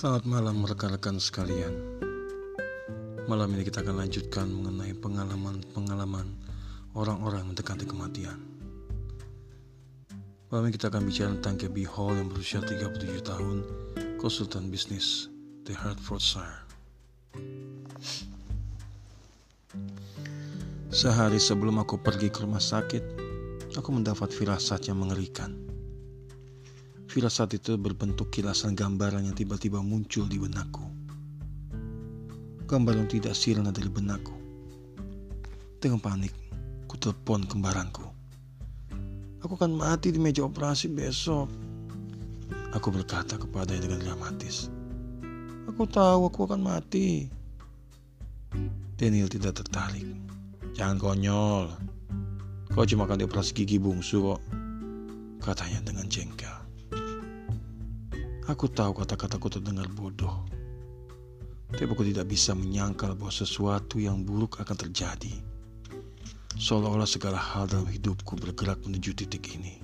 Selamat malam rekan-rekan sekalian. Malam ini kita akan lanjutkan mengenai pengalaman-pengalaman orang-orang mendekati kematian. Malam ini kita akan bicara tentang Gabby Hall yang berusia 37 tahun, konsultan bisnis di Hertfordshire. Sehari sebelum aku pergi ke rumah sakit, aku mendapat firasat yang mengerikan. Firasat itu berbentuk kilasan gambaran yang tiba-tiba muncul di benakku. Gambaran tidak sirna dari benakku. Dengan panik, ku telepon kembaranku. Aku akan mati di meja operasi besok. Aku berkata kepadanya dengan dramatis. Aku tahu aku akan mati. Daniel tidak tertarik. Jangan konyol. Kau cuma akan dioperasi gigi bungsu kok. Katanya dengan jengkel. Aku tahu kata-kataku terdengar bodoh. Tapi aku tidak bisa menyangkal bahwa sesuatu yang buruk akan terjadi. Seolah-olah segala hal dalam hidupku bergerak menuju titik ini.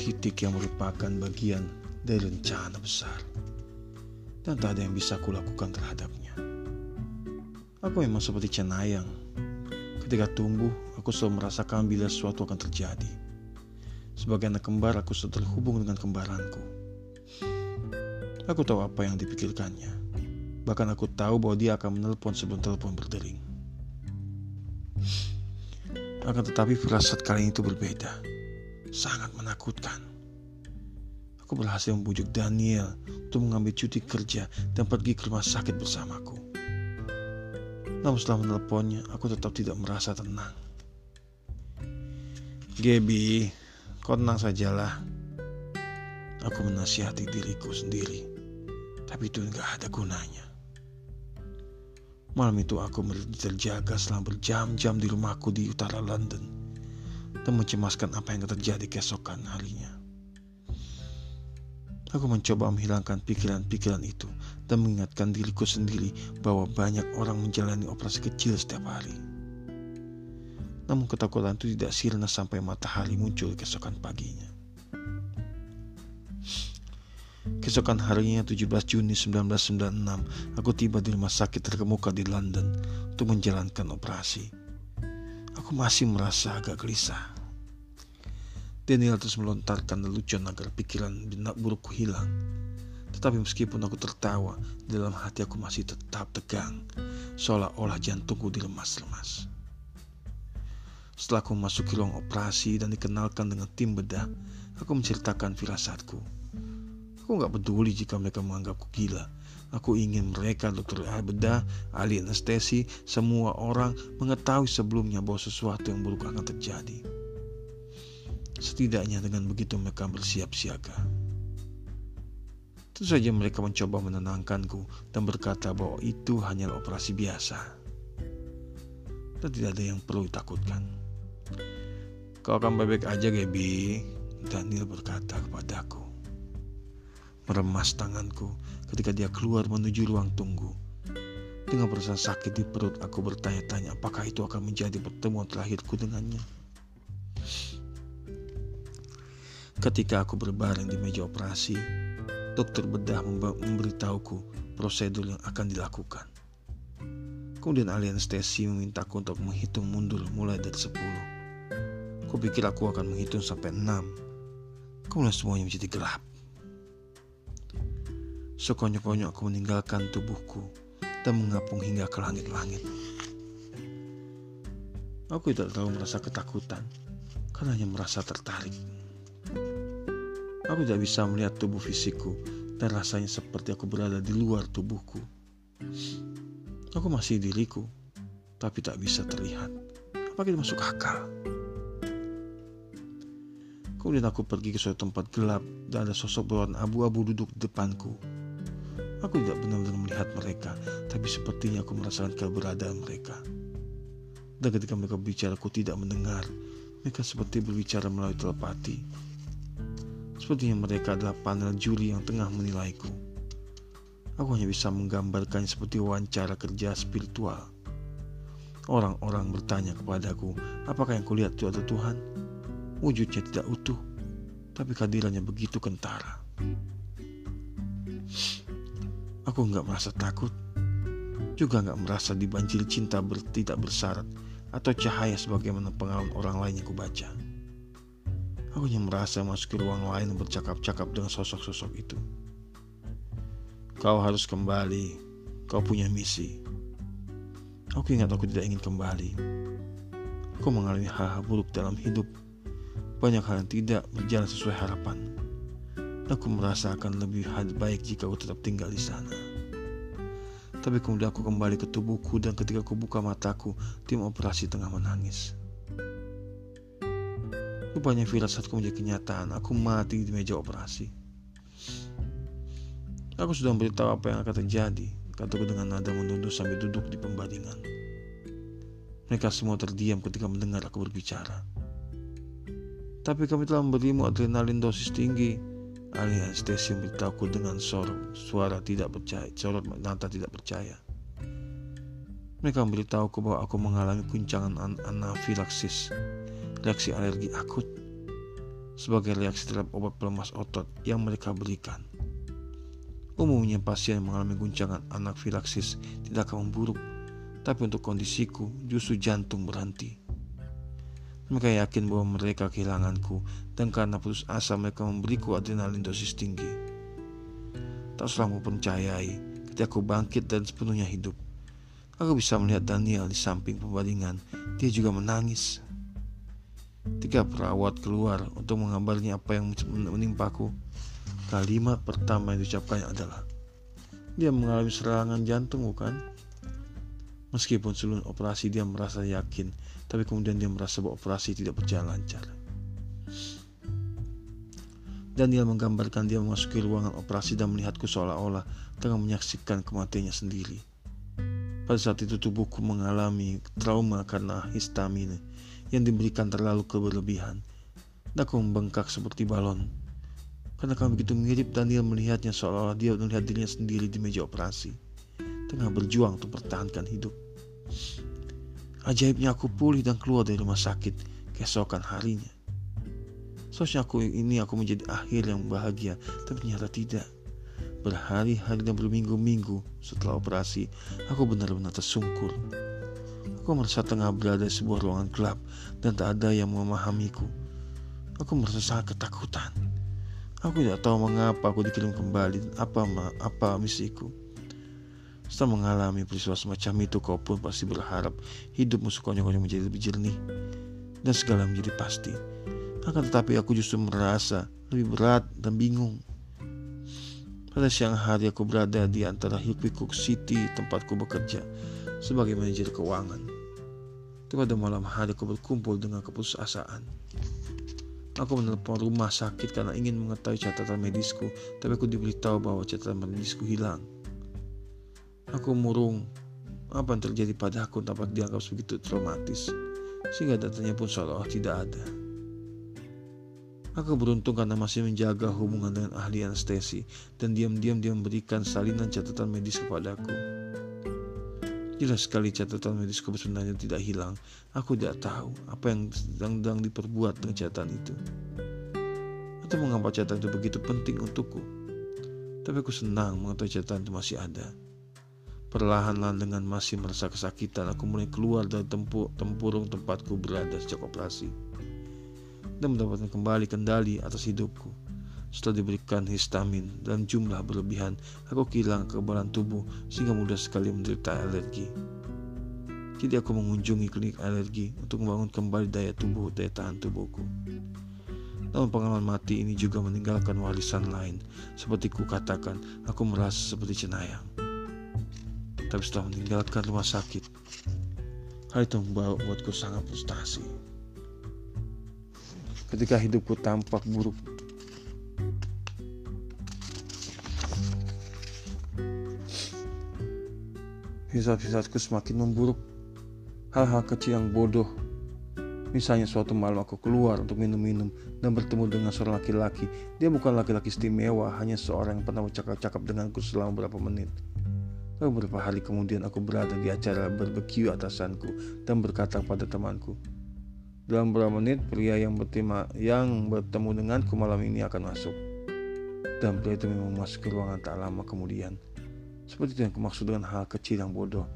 Titik yang merupakan bagian dari rencana besar. Dan tak ada yang bisa kulakukan terhadapnya. Aku memang seperti cenayang. Ketika tumbuh, aku selalu merasakan bila sesuatu akan terjadi. Sebagai anak kembar, aku selalu terhubung dengan kembaranku. Aku tahu apa yang dipikirkannya. Bahkan aku tahu bahwa dia akan menelpon sebelum telepon berdering. Akan tetapi firasat kali itu berbeda. Sangat menakutkan. Aku berhasil membujuk Daniel untuk mengambil cuti kerja dan pergi ke rumah sakit bersamaku. Namun setelah menelponnya, aku tetap tidak merasa tenang. Gaby, kau tenang sajalah. Aku menasihati diriku sendiri tapi itu nggak ada gunanya. Malam itu aku terjaga selama berjam-jam di rumahku di utara London dan mencemaskan apa yang terjadi keesokan harinya. Aku mencoba menghilangkan pikiran-pikiran itu dan mengingatkan diriku sendiri bahwa banyak orang menjalani operasi kecil setiap hari. Namun ketakutan itu tidak sirna sampai matahari muncul keesokan paginya. Keesokan harinya 17 Juni 1996, aku tiba di rumah sakit terkemuka di London untuk menjalankan operasi. Aku masih merasa agak gelisah. Daniel terus melontarkan lelucon agar pikiran burukku hilang. Tetapi meskipun aku tertawa, dalam hati aku masih tetap tegang, seolah-olah jantungku dilemas-lemas. Setelah aku masuk ruang operasi dan dikenalkan dengan tim bedah, aku menceritakan firasatku. Aku nggak peduli jika mereka menganggapku gila. Aku ingin mereka, dokter bedah, ahli anestesi, semua orang mengetahui sebelumnya bahwa sesuatu yang buruk akan terjadi. Setidaknya dengan begitu mereka bersiap siaga. Tentu saja mereka mencoba menenangkanku dan berkata bahwa itu hanyalah operasi biasa. Dan tidak ada yang perlu ditakutkan. Kau akan baik-baik aja, Gaby. Daniel berkata kepadaku meremas tanganku ketika dia keluar menuju ruang tunggu. Dengan perasaan sakit di perut, aku bertanya-tanya apakah itu akan menjadi pertemuan terakhirku dengannya. Ketika aku berbaring di meja operasi, dokter bedah memberitahuku prosedur yang akan dilakukan. Kemudian ahli anestesi memintaku untuk menghitung mundur mulai dari 10. Kupikir aku akan menghitung sampai 6. Kemudian semuanya menjadi gelap. Sekonyok-konyok aku meninggalkan tubuhku dan mengapung hingga ke langit-langit. Aku tidak terlalu merasa ketakutan karena hanya merasa tertarik. Aku tidak bisa melihat tubuh fisikku dan rasanya seperti aku berada di luar tubuhku. Aku masih diriku, tapi tak bisa terlihat. Apakah itu masuk akal? Kemudian aku pergi ke suatu tempat gelap dan ada sosok berwarna abu-abu duduk di depanku. Aku tidak benar-benar melihat mereka, tapi sepertinya aku merasakan keberadaan mereka. Dan ketika mereka berbicara, aku tidak mendengar. Mereka seperti berbicara melalui telepati. Sepertinya mereka adalah panel juri yang tengah menilaiku. Aku hanya bisa menggambarkannya seperti wawancara kerja spiritual. Orang-orang bertanya kepadaku, apakah yang kulihat itu adalah Tuhan? Wujudnya tidak utuh, tapi kehadirannya begitu kentara. Aku nggak merasa takut, juga nggak merasa dibanjiri cinta ber, tidak bersyarat atau cahaya sebagaimana pengalaman orang lain yang kubaca. Aku hanya merasa masuk ke ruang lain bercakap-cakap dengan sosok-sosok itu. Kau harus kembali, kau punya misi. Aku ingat aku tidak ingin kembali. Aku mengalami hal-hal buruk dalam hidup. Banyak hal yang tidak berjalan sesuai harapan. Aku merasa akan lebih baik jika aku tetap tinggal di sana. Tapi kemudian aku kembali ke tubuhku dan ketika aku buka mataku, tim operasi tengah menangis. Rupanya firasatku menjadi kenyataan. Aku mati di meja operasi. Aku sudah memberitahu apa yang akan terjadi, kataku dengan nada menunduk sambil duduk di pembaringan. Mereka semua terdiam ketika mendengar aku berbicara. Tapi kami telah memberimu adrenalin dosis tinggi Ahli anestesi memberitahuku dengan sorot suara tidak percaya, sorot mata tidak percaya. Mereka memberitahuku bahwa aku mengalami guncangan an anafilaksis, reaksi alergi akut, sebagai reaksi terhadap obat pelemas otot yang mereka berikan. Umumnya pasien yang mengalami guncangan anafilaksis tidak akan memburuk, tapi untuk kondisiku justru jantung berhenti. Mereka yakin bahwa mereka kehilanganku dan karena putus asa mereka memberiku adrenalin dosis tinggi. Tak selalu percayai ketika aku bangkit dan sepenuhnya hidup. Aku bisa melihat Daniel di samping pembaringan. Dia juga menangis. Ketika perawat keluar untuk mengabarnya apa yang menimpaku, kalimat pertama yang diucapkannya adalah, dia mengalami serangan jantung bukan? Meskipun sebelum operasi dia merasa yakin tapi kemudian dia merasa bahwa operasi tidak berjalan lancar. Daniel menggambarkan dia memasuki ruangan operasi dan melihatku seolah-olah tengah menyaksikan kematiannya sendiri. Pada saat itu tubuhku mengalami trauma karena histamin yang diberikan terlalu keberlebihan. Dan aku membengkak seperti balon. Karena kami begitu mirip Daniel melihatnya seolah-olah dia melihat dirinya sendiri di meja operasi. Tengah berjuang untuk pertahankan hidup. Ajaibnya aku pulih dan keluar dari rumah sakit keesokan harinya. Seharusnya aku ini aku menjadi akhir yang bahagia, tapi ternyata tidak. Berhari-hari dan berminggu-minggu setelah operasi, aku benar-benar tersungkur. Aku merasa tengah berada di sebuah ruangan gelap dan tak ada yang memahamiku. Aku merasa sangat ketakutan. Aku tidak tahu mengapa aku dikirim kembali dan apa apa misiku. Setelah mengalami peristiwa semacam itu, kau pun pasti berharap hidupmu sekonyong-konyong menjadi lebih jernih dan segala menjadi pasti. Akan tetapi aku justru merasa lebih berat dan bingung. Pada siang hari aku berada di antara Hillquick City tempatku bekerja sebagai manajer keuangan. Pada malam hari aku berkumpul dengan keputusasaan. Aku menelpon rumah sakit karena ingin mengetahui catatan medisku, tapi aku diberitahu bahwa catatan medisku hilang. Aku murung. Apa yang terjadi padaku dapat dianggap begitu traumatis, sehingga datanya pun seolah tidak ada. Aku beruntung karena masih menjaga hubungan dengan ahli anestesi dan diam-diam dia memberikan salinan catatan medis kepadaku. Jelas sekali catatan medisku sebenarnya tidak hilang. Aku tidak tahu apa yang sedang diperbuat dengan catatan itu. Atau mengapa catatan itu begitu penting untukku. Tapi aku senang mengetahui catatan itu masih ada. Perlahan-lahan dengan masih merasa kesakitan, aku mulai keluar dari tempu, tempurung tempatku berada sejak operasi dan mendapatkan kembali kendali atas hidupku. Setelah diberikan histamin dan jumlah berlebihan, aku kehilangan kekebalan tubuh sehingga mudah sekali menderita alergi. Jadi aku mengunjungi klinik alergi untuk membangun kembali daya tubuh, daya tahan tubuhku. Namun pengalaman mati ini juga meninggalkan warisan lain. Seperti ku katakan, aku merasa seperti cenayang tapi setelah meninggalkan rumah sakit, hal itu membuatku sangat frustasi. Ketika hidupku tampak buruk, hisap-hisapku semakin memburuk. Hal-hal kecil yang bodoh Misalnya suatu malam aku keluar untuk minum-minum dan bertemu dengan seorang laki-laki. Dia bukan laki-laki istimewa, hanya seorang yang pernah bercakap-cakap denganku selama beberapa menit. Beberapa hari kemudian aku berada di acara barbecue atasanku dan berkata pada temanku, dalam beberapa menit pria yang bertema, yang bertemu denganku malam ini akan masuk. Dan pria itu memang masuk ke ruangan tak lama kemudian. Seperti itu yang kumaksud dengan hal kecil yang bodoh.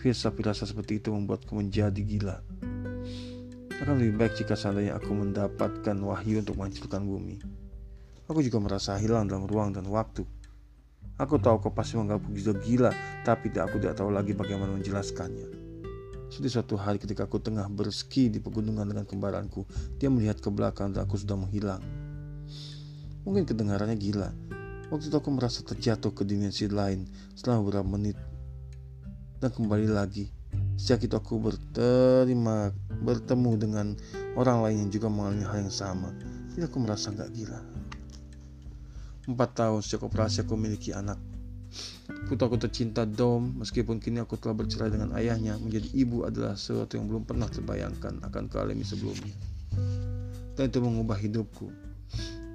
Firasa-firasa seperti itu membuatku menjadi gila. Akan lebih baik jika seandainya aku mendapatkan wahyu untuk menghancurkan bumi. Aku juga merasa hilang dalam ruang dan waktu. Aku tahu kau pasti menganggapku gila, tapi aku tidak tahu lagi bagaimana menjelaskannya. Sudah suatu hari ketika aku tengah berski di pegunungan dengan kembaranku, dia melihat ke belakang dan aku sudah menghilang. Mungkin kedengarannya gila. Waktu itu aku merasa terjatuh ke dimensi lain setelah beberapa menit dan kembali lagi. Sejak itu aku berterima bertemu dengan orang lain yang juga mengalami hal yang sama. Jadi aku merasa nggak gila. Empat tahun sejak operasi aku memiliki anak. Putraku tercinta Dom, meskipun kini aku telah bercerai dengan ayahnya, menjadi ibu adalah sesuatu yang belum pernah terbayangkan akan kealami sebelumnya. Dan itu mengubah hidupku.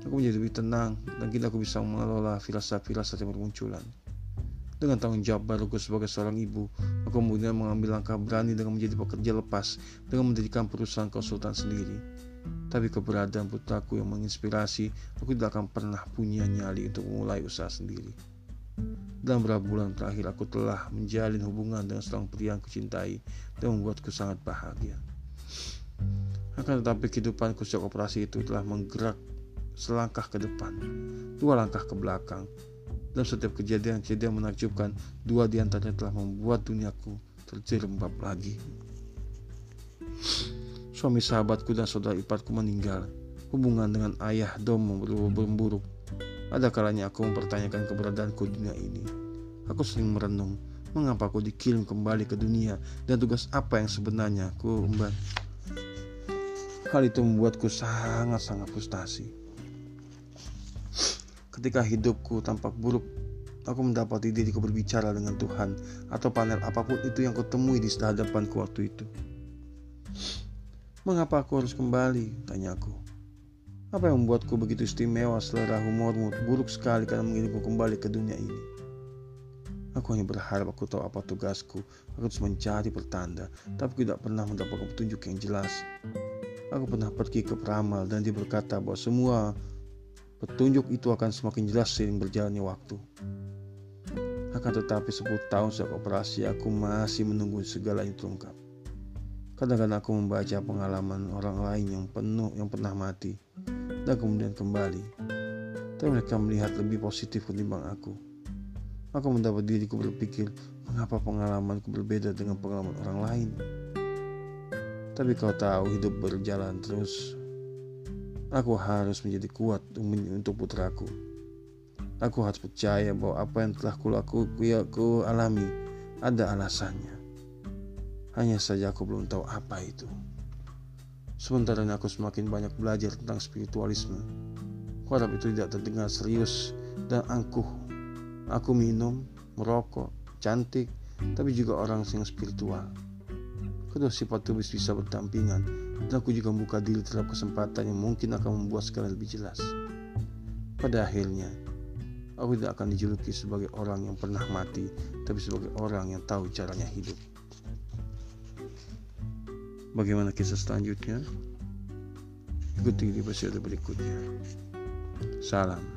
Aku menjadi lebih tenang dan kini aku bisa mengelola firasat-firasat yang bermunculan. Dengan tanggung jawab baruku sebagai seorang ibu, aku kemudian mengambil langkah berani dengan menjadi pekerja lepas dengan mendirikan perusahaan konsultan sendiri. Tapi keberadaan putraku yang menginspirasi, aku tidak akan pernah punya nyali untuk memulai usaha sendiri. Dalam beberapa bulan terakhir aku telah menjalin hubungan dengan seorang pria yang kucintai dan membuatku sangat bahagia. Akan tetapi kehidupanku sejak operasi itu telah menggerak selangkah ke depan, dua langkah ke belakang. Dalam setiap kejadian-kejadian menakjubkan, dua di antaranya telah membuat duniaku terjerembab lagi. Suami sahabatku dan saudara iparku meninggal. Hubungan dengan ayah Dom berburuk ada kalanya aku mempertanyakan keberadaanku di dunia ini. Aku sering merenung, mengapa aku dikirim kembali ke dunia dan tugas apa yang sebenarnya aku emban. Hal itu membuatku sangat-sangat frustasi. Ketika hidupku tampak buruk, aku mendapati diriku berbicara dengan Tuhan atau panel apa pun itu yang kutemui di hadapanku waktu itu. Mengapa aku harus kembali? Tanyaku. Apa yang membuatku begitu istimewa selera humormu buruk sekali karena mengirimku kembali ke dunia ini? Aku hanya berharap aku tahu apa tugasku. Aku terus mencari pertanda, tapi tidak pernah mendapatkan petunjuk yang jelas. Aku pernah pergi ke peramal dan dia berkata bahwa semua petunjuk itu akan semakin jelas seiring berjalannya waktu. Akan tetapi 10 tahun sejak operasi aku masih menunggu segalanya terungkap. Kadang-kadang aku membaca pengalaman orang lain yang penuh yang pernah mati dan kemudian kembali. Tapi mereka melihat lebih positif ketimbang aku. Aku mendapat diriku berpikir, mengapa pengalamanku berbeda dengan pengalaman orang lain? Tapi kau tahu hidup berjalan terus. Aku harus menjadi kuat untuk putraku. Aku harus percaya bahwa apa yang telah kulaku, ku alami ada alasannya. Hanya saja aku belum tahu apa itu. Sementara aku semakin banyak belajar tentang spiritualisme. Kuharap itu tidak terdengar serius dan angkuh. Aku minum, merokok, cantik, tapi juga orang yang spiritual. Kedua sifat itu bisa berdampingan dan aku juga membuka diri terhadap kesempatan yang mungkin akan membuat segala lebih jelas. Pada akhirnya, aku tidak akan dijuluki sebagai orang yang pernah mati, tapi sebagai orang yang tahu caranya hidup. Bagaimana kisah selanjutnya? Ikuti di episode berikutnya. Salam.